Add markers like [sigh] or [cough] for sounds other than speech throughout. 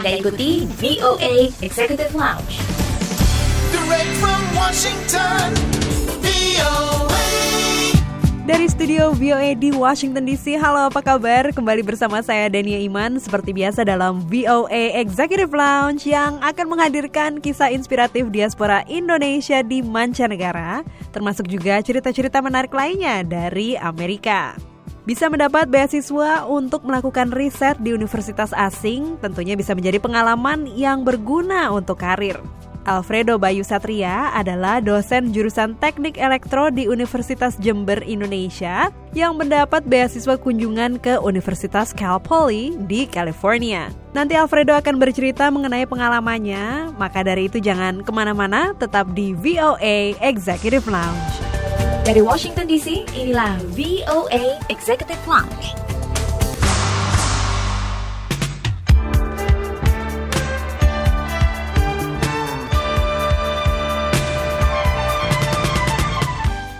Anda ikuti VOA Executive Lounge. Direct from Washington, VOA. Dari studio VOA di Washington DC, halo apa kabar? Kembali bersama saya Dania Iman seperti biasa dalam VOA Executive Lounge yang akan menghadirkan kisah inspiratif diaspora Indonesia di mancanegara, termasuk juga cerita-cerita menarik lainnya dari Amerika. Bisa mendapat beasiswa untuk melakukan riset di universitas asing, tentunya bisa menjadi pengalaman yang berguna untuk karir. Alfredo Bayu Satria adalah dosen jurusan Teknik Elektro di Universitas Jember, Indonesia yang mendapat beasiswa kunjungan ke Universitas Cal Poly di California. Nanti Alfredo akan bercerita mengenai pengalamannya, maka dari itu jangan ke mana-mana, tetap di VOA Executive Lounge. Dari Washington DC, inilah VOA Executive Lounge.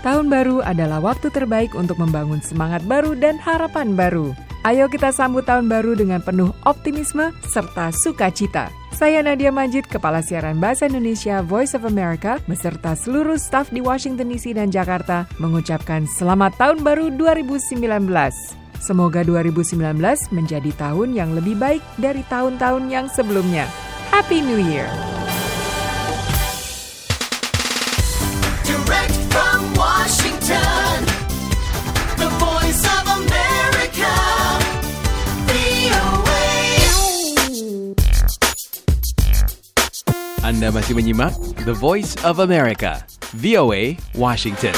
Tahun baru adalah waktu terbaik untuk membangun semangat baru dan harapan baru. Ayo kita sambut tahun baru dengan penuh optimisme serta sukacita. Saya Nadia Majid, Kepala Siaran Bahasa Indonesia Voice of America, beserta seluruh staf di Washington DC dan Jakarta, mengucapkan selamat tahun baru 2019. Semoga 2019 menjadi tahun yang lebih baik dari tahun-tahun yang sebelumnya. Happy New Year! Anda masih menyimak The Voice of America, VOA Washington.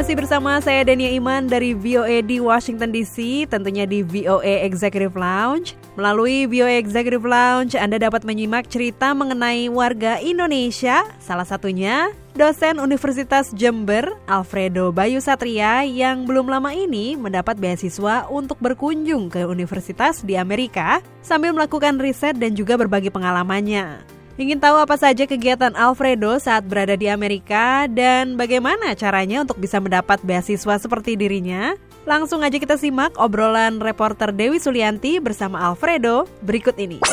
Masih bersama saya Dania Iman dari VOA di Washington DC, tentunya di VOA Executive Lounge. Melalui VOA Executive Lounge, Anda dapat menyimak cerita mengenai warga Indonesia, salah satunya dosen Universitas Jember, Alfredo Bayu Satria yang belum lama ini mendapat beasiswa untuk berkunjung ke universitas di Amerika sambil melakukan riset dan juga berbagi pengalamannya. Ingin tahu apa saja kegiatan Alfredo saat berada di Amerika dan bagaimana caranya untuk bisa mendapat beasiswa seperti dirinya? Langsung aja kita simak obrolan reporter Dewi Sulianti bersama Alfredo berikut ini.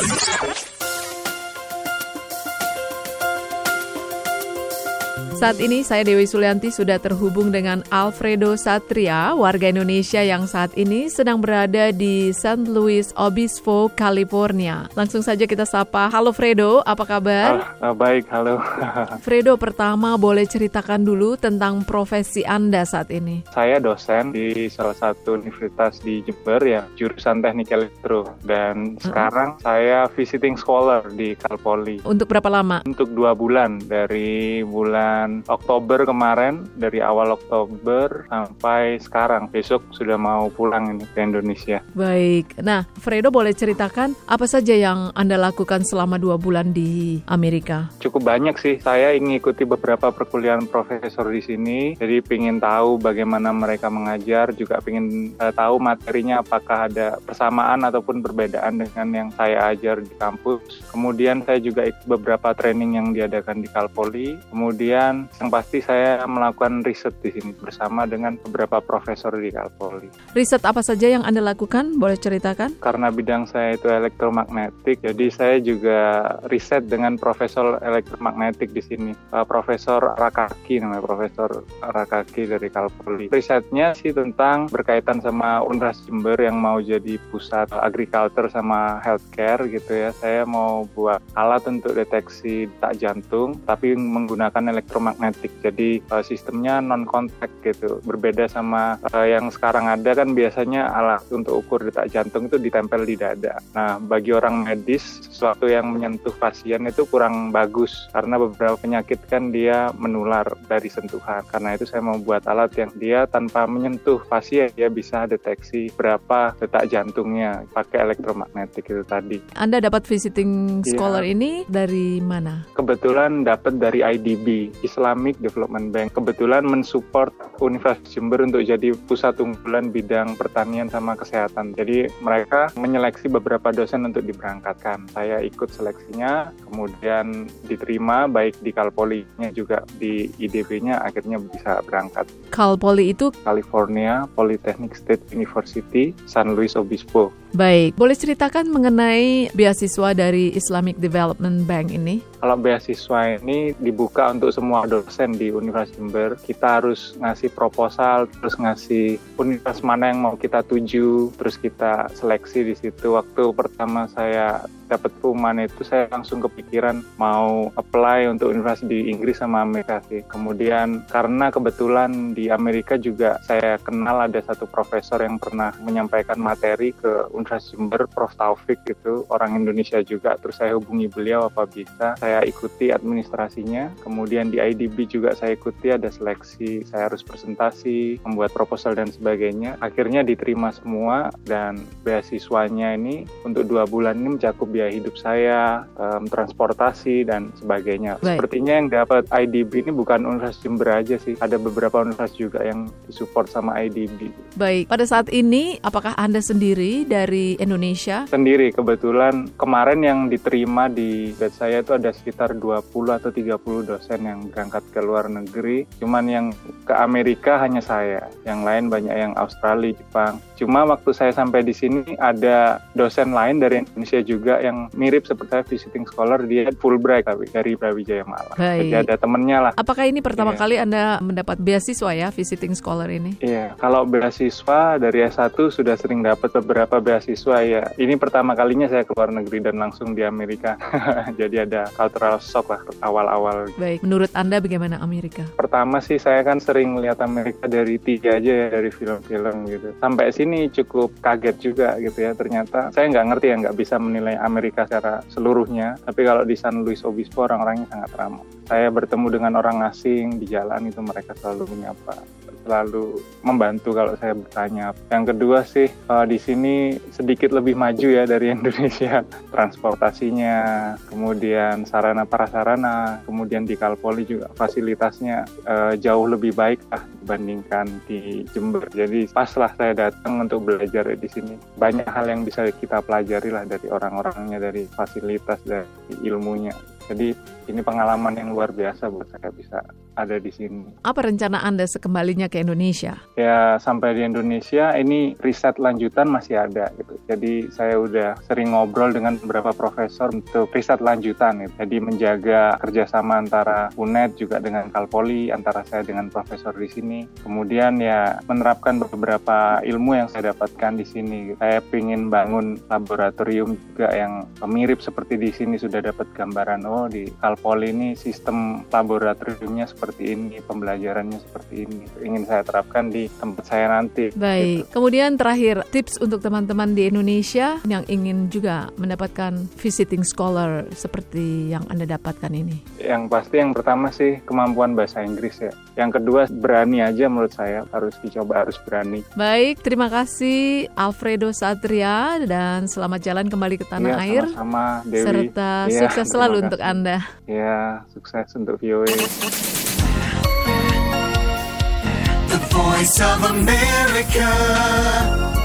Saat ini saya Dewi Sulianti sudah terhubung dengan Alfredo Satria, warga Indonesia yang saat ini sedang berada di St. Louis Obispo, California. Langsung saja kita sapa. Halo Fredo, apa kabar? Ah, ah, baik, halo. [laughs] Fredo, pertama boleh ceritakan dulu tentang profesi Anda saat ini. Saya dosen di salah satu universitas di Jember ya, jurusan teknik elektro. Dan sekarang saya visiting scholar di Calpoli. Untuk berapa lama? Untuk dua bulan, dari bulan Oktober kemarin, dari awal Oktober sampai sekarang. Besok sudah mau pulang ini ke Indonesia. Baik. Nah, Fredo boleh ceritakan apa saja yang Anda lakukan selama dua bulan di Amerika? Banyak sih. Saya ingin ikuti beberapa perkuliahan profesor di sini. Jadi ingin tahu bagaimana mereka mengajar, juga ingin eh, tahu materinya apakah ada persamaan ataupun perbedaan dengan yang saya ajar di kampus. Kemudian saya juga ikut beberapa training yang diadakan di Calpoli. Kemudian yang pasti saya melakukan riset di sini bersama dengan beberapa profesor di Calpoli. Riset apa saja yang Anda lakukan? Boleh ceritakan? Karena bidang saya itu elektromagnetik, jadi saya juga riset dengan profesor elektromagnetik di sini, uh, Profesor Rakaki namanya Profesor Rakaki dari Calpoli. Risetnya sih tentang berkaitan sama Universitas Jember yang mau jadi pusat agriculture sama healthcare gitu ya. Saya mau buat alat untuk deteksi detak jantung, tapi menggunakan elektromagnetik. Jadi uh, sistemnya non kontak gitu. Berbeda sama uh, yang sekarang ada kan biasanya alat untuk ukur detak jantung itu ditempel di dada. Nah, bagi orang medis sesuatu yang menyentuh pasien itu kurang bagus karena beberapa penyakit kan dia menular dari sentuhan. Karena itu saya mau buat alat yang dia tanpa menyentuh pasien dia bisa deteksi berapa detak jantungnya pakai elektromagnetik itu tadi. Anda dapat visiting Iya. scholar ini dari mana? Kebetulan dapat dari IDB, Islamic Development Bank kebetulan mensupport Universitas Jember untuk jadi pusat unggulan bidang pertanian sama kesehatan. Jadi mereka menyeleksi beberapa dosen untuk diberangkatkan. Saya ikut seleksinya, kemudian diterima baik di Kalpolinya juga di IDB-nya akhirnya bisa berangkat. Kalpoli itu California Polytechnic State University San Luis Obispo. Baik. Boleh ceritakan mengenai beasiswa dari Islamic Development Bank ini? Kalau beasiswa ini dibuka untuk semua dosen di Universitas Jember, kita harus ngasih proposal, terus ngasih universitas mana yang mau kita tuju, terus kita seleksi di situ. Waktu pertama saya dapat pengumuman itu saya langsung kepikiran mau apply untuk universitas di Inggris sama Amerika sih. Kemudian karena kebetulan di Amerika juga saya kenal ada satu profesor yang pernah menyampaikan materi ke Universitas Jember, Prof Taufik itu orang Indonesia juga. Terus saya hubungi beliau apa bisa. Saya ikuti administrasinya. Kemudian di IDB juga saya ikuti ada seleksi. Saya harus presentasi, membuat proposal dan sebagainya. Akhirnya diterima semua dan beasiswanya ini untuk dua bulan ini mencakup biaya hidup saya, em, transportasi dan sebagainya. Baik. Sepertinya yang dapat IDB ini bukan Universitas Jember aja sih. Ada beberapa universitas juga yang disupport sama IDB. Baik. Pada saat ini, apakah Anda sendiri dari Indonesia? sendiri kebetulan kemarin yang diterima di batch saya itu ada sekitar 20 atau 30 dosen yang berangkat ke luar negeri cuman yang ke Amerika hanya saya yang lain banyak yang Australia Jepang cuma waktu saya sampai di sini ada dosen lain dari Indonesia juga yang mirip seperti saya visiting scholar dia Fulbright tapi dari Brawijaya Malang Baik. jadi ada temennya lah Apakah ini pertama Iya. kali Anda mendapat beasiswa ya, visiting scholar ini? Iya, kalau beasiswa dari S1 sudah sering dapat beberapa beasiswa ya. Ini pertama kalinya saya ke luar negeri dan langsung di Amerika. [laughs] Jadi ada cultural shock lah awal-awal. Baik. Menurut Anda bagaimana Amerika? Pertama sih saya kan sering lihat Amerika dari TV aja ya, dari film-film gitu. Sampai sini cukup kaget juga gitu ya. Ternyata saya nggak ngerti ya, nggak bisa menilai Amerika secara seluruhnya. Tapi kalau di San Luis Obispo orang-orangnya sangat ramah. Saya bertemu dengan orang asing di jalan itu mereka selalu menyapa selalu membantu kalau saya bertanya. Yang kedua sih eh, di sini sedikit lebih maju ya dari [laughs] Indonesia. Transportasinya, kemudian sarana prasarana, kemudian di Kalpoli juga fasilitasnya eh, jauh lebih baik lah dibandingkan di Jember. Jadi pas lah saya datang untuk belajar di sini. Banyak hal yang bisa kita pelajari lah dari orang-orangnya, dari fasilitas, dari ilmunya. Jadi ini pengalaman yang luar biasa buat saya bisa ada di sini. Apa rencana Anda sekembalinya ke Indonesia? Ya sampai di Indonesia ini riset lanjutan masih ada gitu. Jadi saya udah sering ngobrol dengan beberapa profesor untuk riset lanjutan gitu. Jadi menjaga kerjasama antara UNED juga dengan Kalpoli, antara saya dengan profesor di sini. Kemudian ya menerapkan beberapa ilmu yang saya dapatkan di sini. Saya ingin bangun laboratorium juga yang mirip seperti di sini sudah dapat gambaran oh di Kalpoli ini sistem laboratoriumnya seperti ini, pembelajarannya seperti ini. Ingin saya terapkan di tempat saya nanti. Baik. Kemudian terakhir, tips untuk teman-teman di Indonesia yang ingin juga mendapatkan visiting scholar seperti yang Anda dapatkan ini. Yang pasti yang pertama sih kemampuan bahasa Inggris ya. Yang kedua berani aja menurut saya harus dicoba harus berani. Baik, terima kasih Alfredo Satria dan selamat jalan kembali ke tanah Iya, air. sama-sama Dewi. Serta Iya, sukses selalu untuk. Anda. Ya, sukses untuk E. VOA. Voice of America.